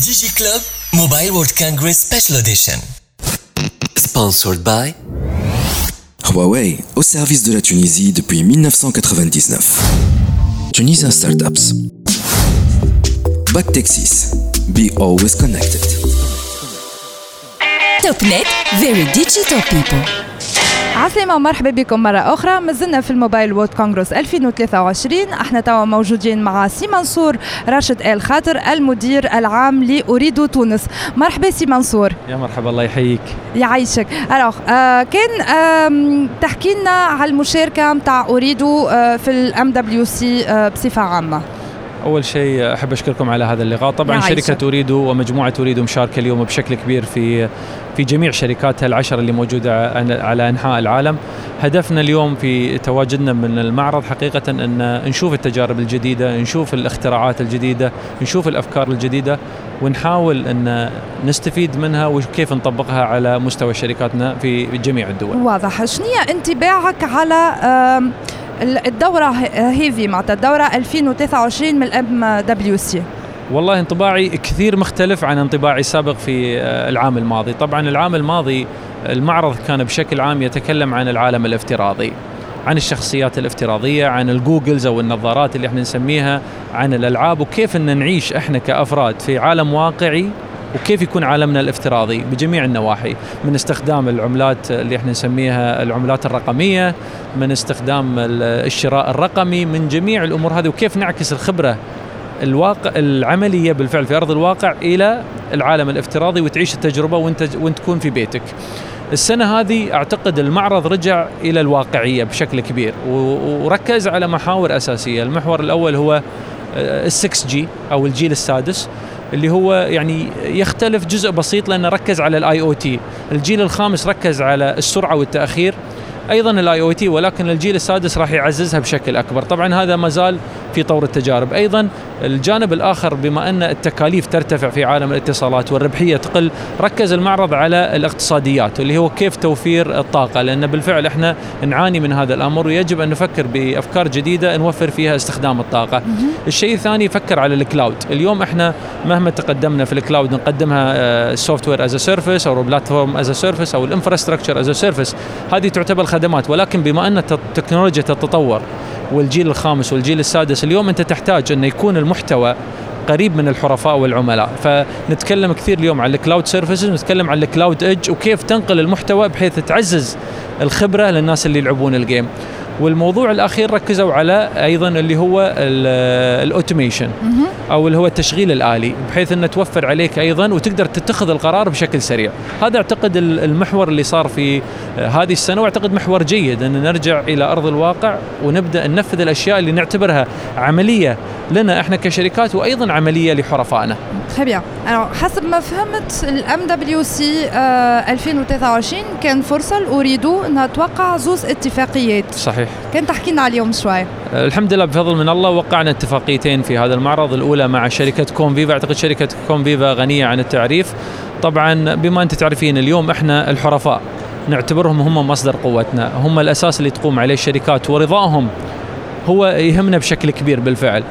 Digi Club Mobile World Congress Special Edition. Sponsored by Huawei, au service de la Tunisie depuis 1999. Tunisian Startups. Back Texas. Be always connected. TopNet, very digital people. عسلامة ومرحبا بكم مرة أخرى. مازلنا في الموبايل وورد كونغرس 2023 أحنا توا موجودين مع سي منصور راشد آل خاطر المدير العام لأريد تونس. مرحبا سي منصور. يا مرحبا الله يحييك. يعيشك. الوغ آه كان آه تحكي لنا على المشاركة نتاع أريد آه في الام دبليو سي آه بصفة عامة. أول شيء أحب أشكركم على هذا اللقاء. طبعا شركة اريدو ومجموعة اريدو مشاركة اليوم بشكل كبير في في جميع شركاتها العشر اللي موجودة على أنحاء العالم. هدفنا اليوم في تواجدنا من المعرض حقيقة أن نشوف التجارب الجديدة نشوف الاختراعات الجديدة نشوف الأفكار الجديدة ونحاول أن نستفيد منها وكيف نطبقها على مستوى شركاتنا في جميع الدول. واضح. شنو انطباعك على الدورة هيفي معناتها الدورة 2023 من الام دبليو سي. والله انطباعي كثير مختلف عن انطباعي السابق في آه، العام الماضي. طبعا العام الماضي المعرض كان بشكل عام يتكلم عن العالم الافتراضي عن الشخصيات الافتراضية عن الجوجلز أو النظارات اللي إحنا نسميها عن الألعاب وكيف أن نعيش إحنا كأفراد في عالم واقعي وكيف يكون عالمنا الافتراضي بجميع النواحي من استخدام العملات اللي إحنا نسميها العملات الرقمية من استخدام الشراء الرقمي من جميع الأمور هذه وكيف نعكس الخبرة الواقع العملية بالفعل في أرض الواقع إلى العالم الافتراضي وتعيش التجربة وانت وانت تكون في بيتك. السنة هذه أعتقد المعرض رجع إلى الواقعية بشكل كبير وركز على محاور أساسية، المحور الأول هو ال 6 جي أو الجيل السادس اللي هو يعني يختلف جزء بسيط لأنه ركز على الاي أو تي، الجيل الخامس ركز على السرعة والتأخير. أيضا الاي أو تي ولكن الجيل السادس راح يعززها بشكل أكبر، طبعا هذا ما زال في طور التجارب، أيضا الجانب الآخر بما أن التكاليف ترتفع في عالم الاتصالات والربحية تقل، ركز المعرض على الاقتصاديات اللي هو كيف توفير الطاقة، لأن بالفعل إحنا نعاني من هذا الأمر ويجب أن نفكر بأفكار جديدة نوفر فيها استخدام الطاقة. الشيء الثاني فكر على الكلاود، اليوم إحنا مهما تقدمنا في الكلاود نقدمها سوفت وير از سيرفيس أو بلاتفورم از سيرفيس أو الانفراستراكشر از سيرفيس، هذه تعتبر خدمات ولكن بما أن التكنولوجيا تتطور والجيل الخامس والجيل السادس اليوم أنت تحتاج انه يكون المحتوى قريب من الحرفاء والعملاء. فنتكلم كثير اليوم عن الكلاود سيرفيسز نتكلم عن الكلاود ايدج وكيف تنقل المحتوى بحيث تعزز الخبرة للناس اللي يلعبون الجيم والموضوع الأخير ركزوا على أيضا اللي هو الأوتوميشن أو اللي هو التشغيل الآلي بحيث إنه توفر عليك أيضا وتقدر تتخذ القرار بشكل سريع. هذا أعتقد المحور اللي صار في هذه السنة وأعتقد محور جيد إن نرجع إلى أرض الواقع ونبدأ ننفذ الأشياء اللي نعتبرها عملية لنا إحنا كشركات وأيضا عملية لحرفائنا. تري حسب ما فهمت الام دبليو سي 2023 كان فرصة لاريدو انها توقع زوز اتفاقيات. صحيح. كان تحكي لنا عليهم شوي. الحمد لله بفضل من الله وقعنا اتفاقيتين في هذا المعرض الأولى مع شركة كوم فيفا أعتقد شركة كوم فيفا غنية عن التعريف. طبعا بما أنت تعرفين اليوم إحنا الحرفاء نعتبرهم هم مصدر قوتنا هم الأساس اللي تقوم عليه الشركات ورضاهم هو يهمنا بشكل كبير بالفعل.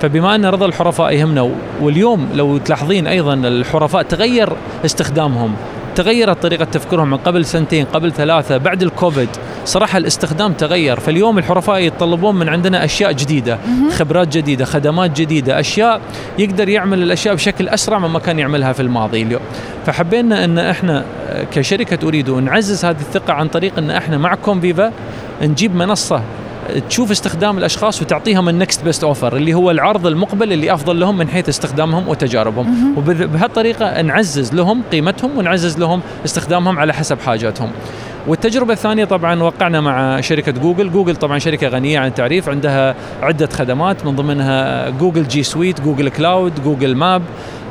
فبما أن رضا الحرفاء يهمنا واليوم لو تلاحظين أيضا الحرفاء تغير استخدامهم تغيرت طريقة تفكيرهم من قبل سنتين قبل ثلاثة بعد الكوفيد صراحة الاستخدام تغير. فاليوم الحرفاء يتطلبون من عندنا أشياء جديدة خبرات جديدة خدمات جديدة أشياء يقدر يعمل الأشياء بشكل أسرع مما كان يعملها في الماضي اليوم. فحبينا أن إحنا كشركة أريد نعزز هذه الثقة عن طريق أن إحنا مع كومفيفا نجيب منصة تشوف استخدام الأشخاص وتعطيهم النكست بيست اوفر اللي هو العرض المقبل اللي أفضل لهم من حيث استخدامهم وتجاربهم. وبهالطريقه نعزز لهم قيمتهم ونعزز لهم استخدامهم على حسب حاجاتهم. والتجربة الثانية طبعا وقعنا مع شركة جوجل. جوجل طبعا شركة غنية عن التعريف عندها عدة خدمات من ضمنها جوجل جي سويت جوجل كلاود جوجل ماب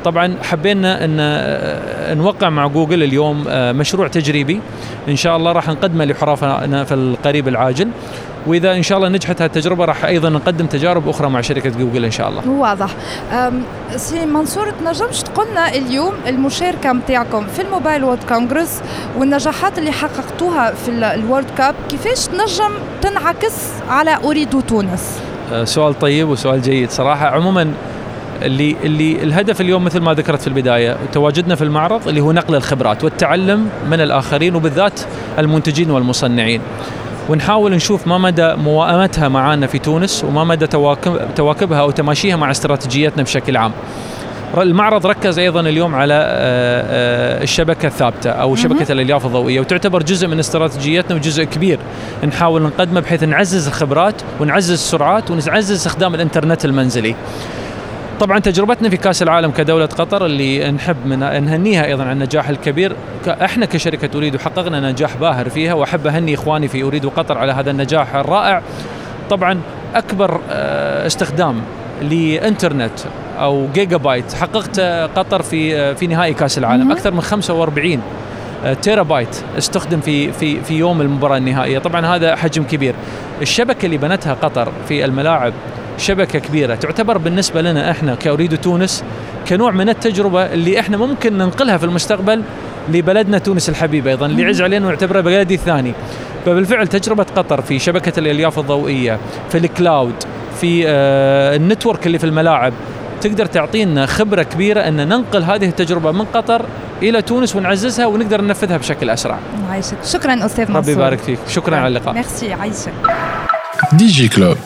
طبعا حبينا إن نوقع مع جوجل اليوم مشروع تجريبي إن شاء الله راح نقدمه لحرافنا في القريب العاجل وإذا إن شاء الله نجحت هالتجربة راح أيضا نقدم تجارب أخرى مع شركة جوجل إن شاء الله. واضح. سي منصور تنجمش تقولنا اليوم المشاركه نتاعكم في الموبايل وورد كونغرس والنجاحات اللي حققتوها في الورد كاب كيفاش تنجم تنعكس على اريد تونس؟ آه، سؤال طيب وسؤال جيد صراحة عموما اللي اللي الهدف اليوم مثل ما ذكرت في البداية تواجدنا في المعرض اللي هو نقل الخبرات والتعلم من الآخرين وبالذات المنتجين والمصنعين. ونحاول نشوف ما مدى موائمتها معنا في تونس وما مدى تواكب تواكبها أو تماشيها مع استراتيجيتنا بشكل عام. المعرض ركز أيضا اليوم على آه، آه، الشبكة الثابتة أو شبكة الألياف الضوئية وتعتبر جزء من استراتيجيتنا وجزء كبير نحاول نقدمه بحيث نعزز الخبرات ونعزز السرعات ونعزز استخدام الإنترنت المنزلي. طبعا تجربتنا في كأس العالم كدولة قطر اللي نحب من نهنيها أيضا على النجاح الكبير. إحنا كشركة أريد حققنا نجاح باهر فيها وأحب أهني إخواني في أريد قطر على هذا النجاح الرائع. طبعا أكبر آه، استخدام لإنترنت أو جيجا بايت حققت آه، قطر في آه، في نهائي كأس العالم. أكثر من 45 آه، تيرا بايت استخدم في في في يوم المباراة النهائية. طبعا هذا حجم كبير. الشبكة اللي بنتها قطر في الملاعب شبكة كبيرة. تعتبر بالنسبة لنا إحنا كاريدو تونس كنوع من التجربة اللي إحنا ممكن ننقلها في المستقبل لبلدنا تونس الحبيب أيضا اللي يعز علينا ونعتبره بلدي الثاني فبالفعل تجربة قطر في شبكة الألياف الضوئية في الكلاود في آه، النتورك اللي في الملاعب تقدر تعطينا خبرة كبيرة أن ننقل هذه التجربة من قطر إلى تونس ونعززها ونقدر ننفذها بشكل أسرع. عايشك شكرا أستاذ منصور. ربي يبارك فيك، شكرا على اللقاء. ميرسي. عايشك دي جي كلوب.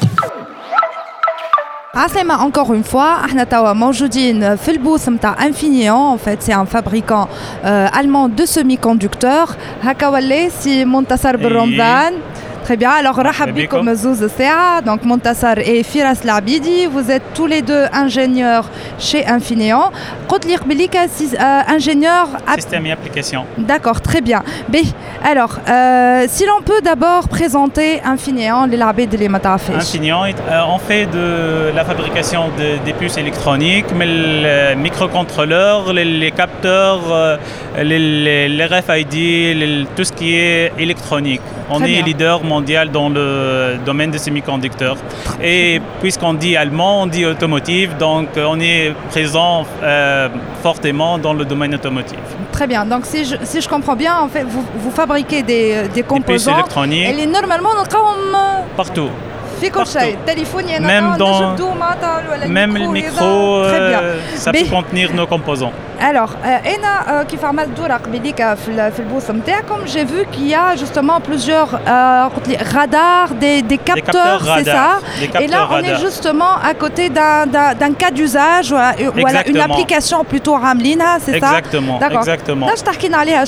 Aslema, encore une fois, Infineon, hein, en fait, c'est un fabricant euh, allemand de semi-conducteurs. Si Montasar Très bien, alors Rahabiko Mezouz Sea, donc Montassar et Firas Labidi, vous êtes tous les deux ingénieurs chez Infineon. Kotlir Belika, euh, ingénieur. Système et application. D'accord, très bien. B. Alors, euh, si l'on peut d'abord présenter Infineon, les labés de l'Ematafesh. Infineon, euh, on fait de la fabrication de, des puces électroniques, mais les microcontrôleurs, les, capteurs, les, RFID, tout ce qui est électronique. On est bien. leader dans le domaine des semi-conducteurs. Et puisqu'on dit allemand, on dit automotive, donc on est présent euh, fortement dans le domaine automotive. Très bien, donc si je, si je comprends bien, en fait, vous, fabriquez des, euh, des composants. Électroniques. Et les, normalement, on trouve partout. Même dans même le micro, euh, ça peut contenir nos composants. Alors, euh, Ena, euh, qui fait mal j'ai vu qu'il y a justement plusieurs radars, des, capteurs, c'est ça Et là, on est justement à côté d'un cas d'usage, une application plutôt Ramlina, c'est ça Exactement, exactement. Là, je t'arquine à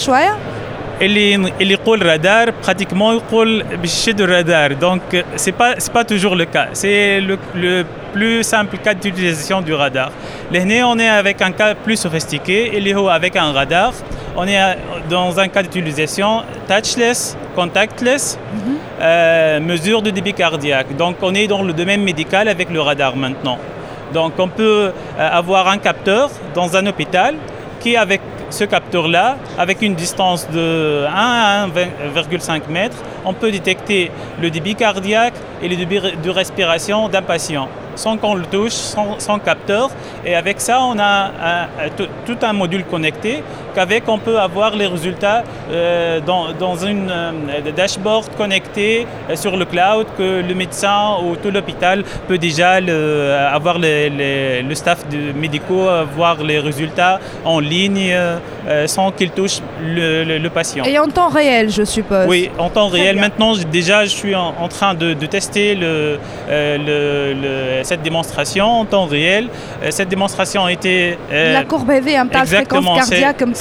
اللي اللي يقول رادار pratiquement يقول باش يشد الرادار donc c'est pas c'est pas toujours le cas c'est le, le plus simple cas d'utilisation du radar لهنا on est avec un cas plus sophistiqué اللي هو avec un radar on est euh, dans un cas d'utilisation touchless contactless euh, mesure de débit cardiaque donc on est dans le domaine médical avec le radar maintenant donc on peut euh, avoir un capteur dans un hôpital qui avec ce capteur-là, avec une distance de 1 à 1,5 mètres, on peut détecter le débit cardiaque et le débit de respiration d'un patient sans qu'on le touche, sans, capteur. Et avec ça, on a tout un module connecté qu'avec on peut avoir les résultats euh, dans, dans une euh, dashboard connecté euh, sur le cloud que le médecin ou tout l'hôpital peut déjà le- avoir les- les- le staff médicaux voir les résultats en ligne euh, sans qu'il touche le, le- le patient. Et en temps réel, je suppose. Oui, en temps Très réel. bien. Maintenant, déjà, je suis en, en train de, de tester le, le- le- cette démonstration en temps réel. Cette démonstration a été... La courbe AV, un de fréquence cardiaque comme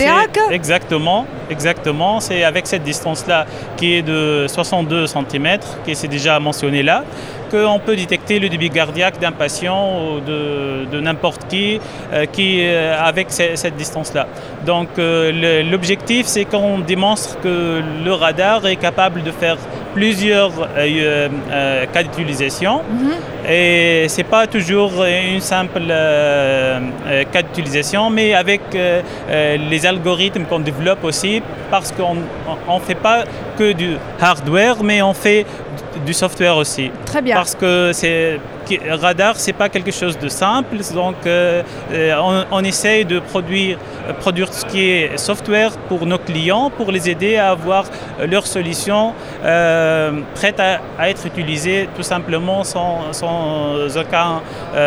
Exactement, exactement. C'est avec cette distance-là qui est de 62 cm, qui est déjà mentionné là qu'on peut détecter le débit cardiaque d'un patient ou de, de n'importe qui, euh, qui euh, avec ce- cette distance-là. Donc euh, l'objectif, c'est qu'on démontre que le radar est capable de faire plusieurs cas d'utilisation. Et c'est pas toujours une simple cas d'utilisation, mais avec les algorithmes qu'on développe aussi, parce qu'on ne fait pas que du hardware, mais on fait du software aussi. Très bien. Parce que c'est radar, c'est pas quelque chose de simple. Donc, euh, euh, on, essaye de produire, produire ce qui est software pour nos clients, pour les aider à avoir leur solution euh, prête à, être utilisée tout simplement sans, aucun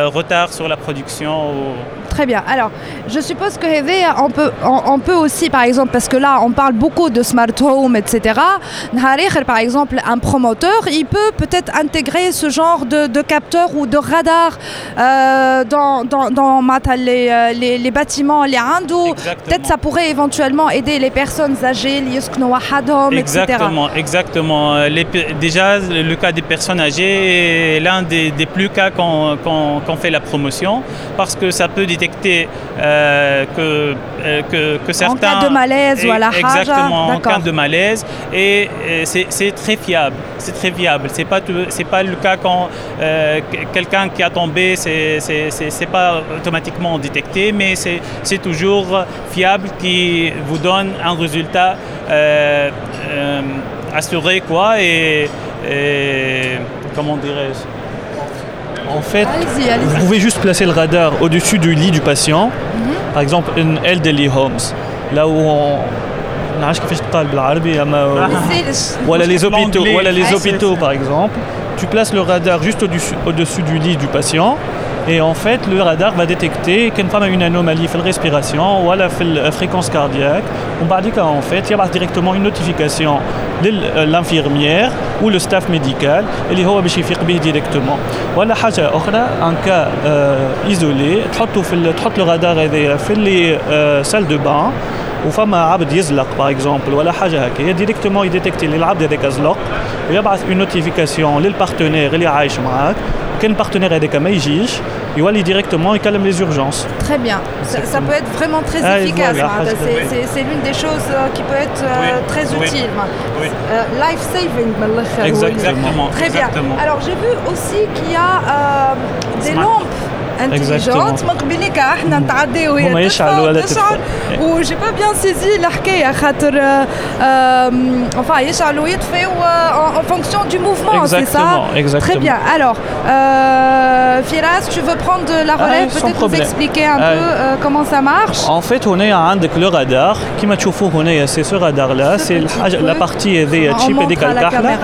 retard sur la production. Très bien. Alors, je suppose que on peut, on, peut aussi, par exemple, parce que là, on parle beaucoup de smart home, etc. Par exemple, un promoteur, il peut peut-être intégrer ce genre de, de capteur ou de radar euh, dans, dans, dans les, les, les, bâtiments, les indous. Peut-être ça pourrait éventuellement aider les personnes âgées, les Exactement, etc. exactement. Les, déjà, le cas des personnes âgées est l'un des, des, plus cas qu'on qu qu fait la promotion parce que ça peut détecter euh, que, euh, que, que, certains... En cas de malaise ou à la Exactement, en cas de malaise. Et, et c'est très fiable. C'est très fiable. C'est pas, pas le cas quand euh, quelqu'un qui a tombé, c'est pas automatiquement détecté, mais c'est toujours fiable qui vous donne un résultat euh, euh, assuré, quoi, et, comment dirais-je? En fait, vous pouvez juste placer le radar au-dessus du lit du patient, par exemple une elderly homes, là où on, voilà les hôpitaux, voilà les hôpitaux par exemple tu places le radar juste au-dessus, au-dessus du lit du patient et en fait le radar va détecter qu'une femme a une anomalie في respiration ou à la fréquence cardiaque on va dire en fait il y a directement une notification l'infirmière ou le staff médical اللي هو باش يفيق به directement ولا حاجه اخرى ان كا ايزولي تحطوا في تحط الرادار هذايا في لي سال دو بان وفما عبد يزلق باغ اكزومبل ولا حاجه هكايا ديريكتومون يديتكتي اللي العبد هذاك زلق ويبعث اون نوتيفيكاسيون للبارتنير اللي عايش معاك كان البارتنير هذاك ما يجيش يولي ديريكتومون يكلم لي زورجونس Très bien. Ça, ça, peut être vraiment très ah, efficace. Voilà. C'est l'une des choses qui peut être euh, oui. très utile. Oui. Euh, life saving. Exactement. Très bien. Exactement. Alors j'ai vu aussi qu'il y a euh, des Smart. lampes intelligente مقبليك احنا نتعداو هما يشعلوا ولا تشعل وجي با بيان سيزي الحكايه خاطر enfin يشعل ويطفي en fonction du mouvement c'est ça exactement. très bien alors euh, Firas tu veux prendre la relève ah, peut-être nous expliquer un ah. peu euh, comment ça marche en fait on est عندك le radar كما تشوفوه هنا c'est ce radar là c'est la partie هذه تشيب هذيك الكحله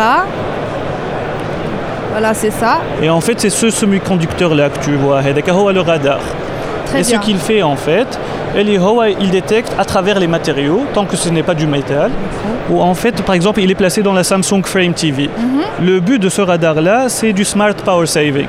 Voilà, c'est ça. Et en fait, c'est ce semi-conducteur-là que tu vois, le radar. Très et bien. ce qu'il fait en fait, il détecte à travers les matériaux, tant que ce n'est pas du métal, ou en fait, par exemple, il est placé dans la Samsung Frame TV. Mm -hmm. Le but de ce radar-là, c'est du smart power saving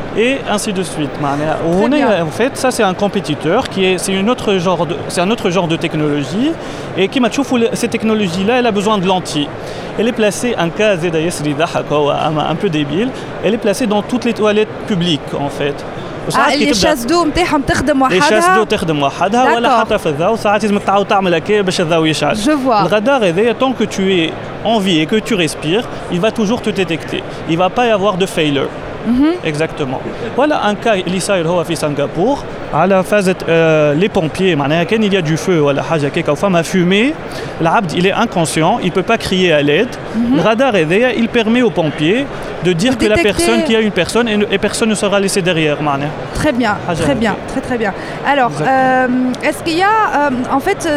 et ainsi de suite. On est, en fait, ça c'est un compétiteur qui est, c'est une autre genre de, c'est un autre genre de technologie et qui m'a cette technologie-là, elle a besoin de lentilles. Elle est placée en cas un peu débile. Elle est placée dans toutes les toilettes publiques en fait. آه اللي الشاس دو نتاعهم تخدم وحدها الشاس دو تخدم وحدها ولا حتى في الضوء ساعات لازم تعاود تعمل هكا باش الضوء يشعل جو فوا الغدار هذايا tant que tu es en vie et que tu respires il va toujours te détecter il va pas y avoir de failure Mm-hmm. Mhm. Exactement. Voilà un cas, l'Israël, c'est à Singapour. على فازة لي بومبيي معناها كان il y a du feu ولا حاجه كيك او فما fumée العبد il est inconscient il peut pas crier à l'aide Mhm. le radar هذايا il permet aux pompiers de dire que la Détecter. personne qu'il y a une personne et, et personne ne sera laissé derrière معناها Très bien, حاجة très هكا. bien, très très bien. Alors, euh, est-ce qu'il y a, euh, en fait,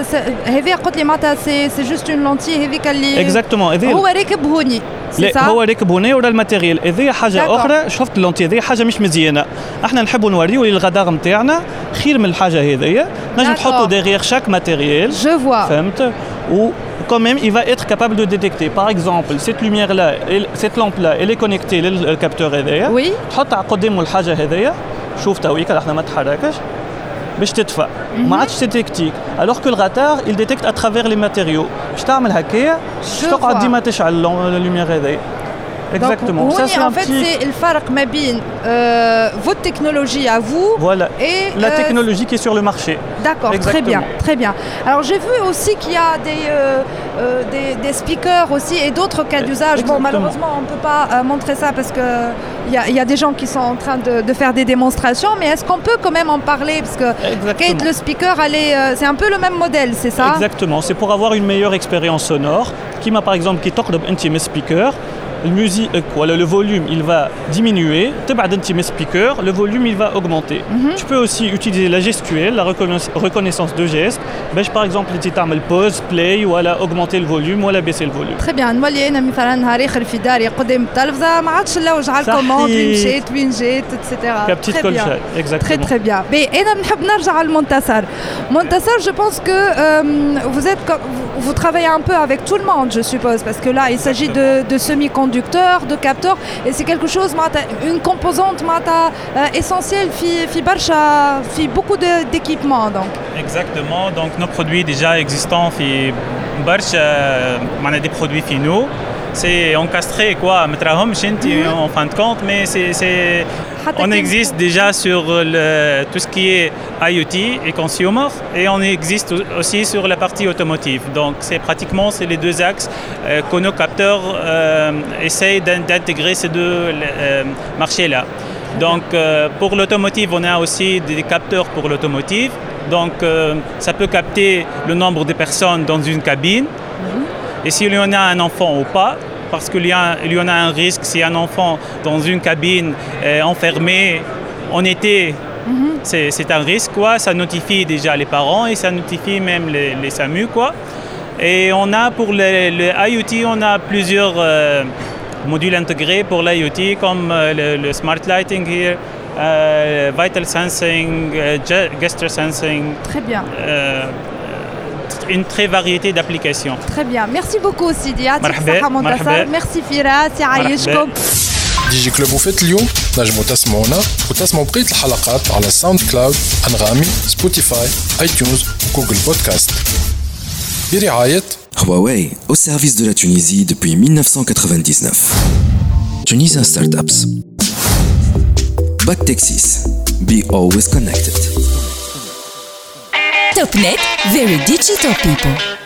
هذه قلت لي معناتها c'est c'est juste une lentille هذيك اللي Exactement. هذه هو راكب هوني c'est لا ça هو راكب هنا ورا الماتيريال هذه حاجه D'accord. اخرى شفت اللونتي هذه حاجه مش مزيانه احنا نحبوا نوريو للغدار نتاعنا خير من الحاجة هذيا نجم derrière chaque matériel Je vois. فهمت و quand même il va être capable de détecter par exemple cette lumière là cette lampe là elle est connectée للكابتور هذايا Oui. تحط على قدامه الحاجة هذايا شوف تويك إحنا ما تحركش باش تدفع ما عادش تديكتيك alors que le radar il détecte à travers les matériaux باش تعمل هكايا باش تقعد. ديما تشعل اللوميير هذايا Exactement. Ça, en fait, c'est le farq ma votre technologie à vous voilà. et la technologie qui est sur le marché. D'accord, très bien, très bien. Alors j'ai vu aussi qu'il y a des, des, speakers aussi et d'autres cas d'usage. Bon, malheureusement, on ne peut pas montrer ça parce qu'il y a, y a des gens qui sont en train de, de faire des démonstrations, mais est-ce qu'on peut quand même en parler? Parce que Kate, le speaker, c'est un peu le même modèle, c'est ça? Exactement, c'est pour avoir une meilleure expérience sonore. Qui m'a par exemple qui toque un speaker musique, voilà, le volume il va diminuer, mes speaker, le volume il va augmenter. Mhm. Tu peux aussi utiliser la gestuelle, la reconnaissance de gestes. Ben, par exemple, tu تعمل pause, play ولا augmenter le volume ولا baisser le volume. Très bien. moi اللي انا مثلا نهار اخر في داري قدام التلفزه ما عادش نلوج على الكوموند وين مشيت وين جيت اتسيتيرا. كبتيت كل شيء. Très très bien. Mais انا نحب نرجع على المنتصر. Montassar, je pense que euh, vous êtes vous travaillez un peu avec tout le monde, je suppose, parce que là il s'agit de, de semi-conducteurs de capteurs, et c'est quelque chose, une composante euh, essentielle, fi beaucoup d'équipements donc. Exactement, donc nos produits déjà existants, fi des produits finaux c'est encastré quoi mhm. en fin de compte mais c'est on existe déjà sur le, tout ce qui est IoT et consumer et on existe aussi sur la partie automotive. Donc c'est pratiquement c'est les deux axes euh, que nos capteurs euh, essayent d'intégrer ces deux euh, marchés là donc pour l'automotive on a aussi des capteurs pour l'automotive. Donc ça peut capter le nombre de personnes dans une cabine. Mhm. Et s'il y en a un enfant ou pas, parce qu'il y, y, en a un risque si un enfant dans une cabine euh, enfermée en été, mhm. c'est un risque. Quoi. Ça notifie déjà les parents et ça notifie même les, SAMU. Quoi. Et on a pour le, IoT, on a plusieurs euh, modules intégrés pour l'IoT comme euh, le, Smart Lighting here. vital sensing, gesture sensing. Très bien une très variété d'applications. Très bien. Merci beaucoup Sidi. Merci Firas. يعيشكم. دي جي كلوب وفات اليوم نجموا تسمعونا وتسمعوا بقية الحلقات على ساوند كلاود أنغامي سبوتيفاي اي تيونز وجوجل بودكاست برعاية Huawei au service de la Tunisie depuis 1999. Tunisia Startups. Back Texas. Be always connected. TopNet, very digital people.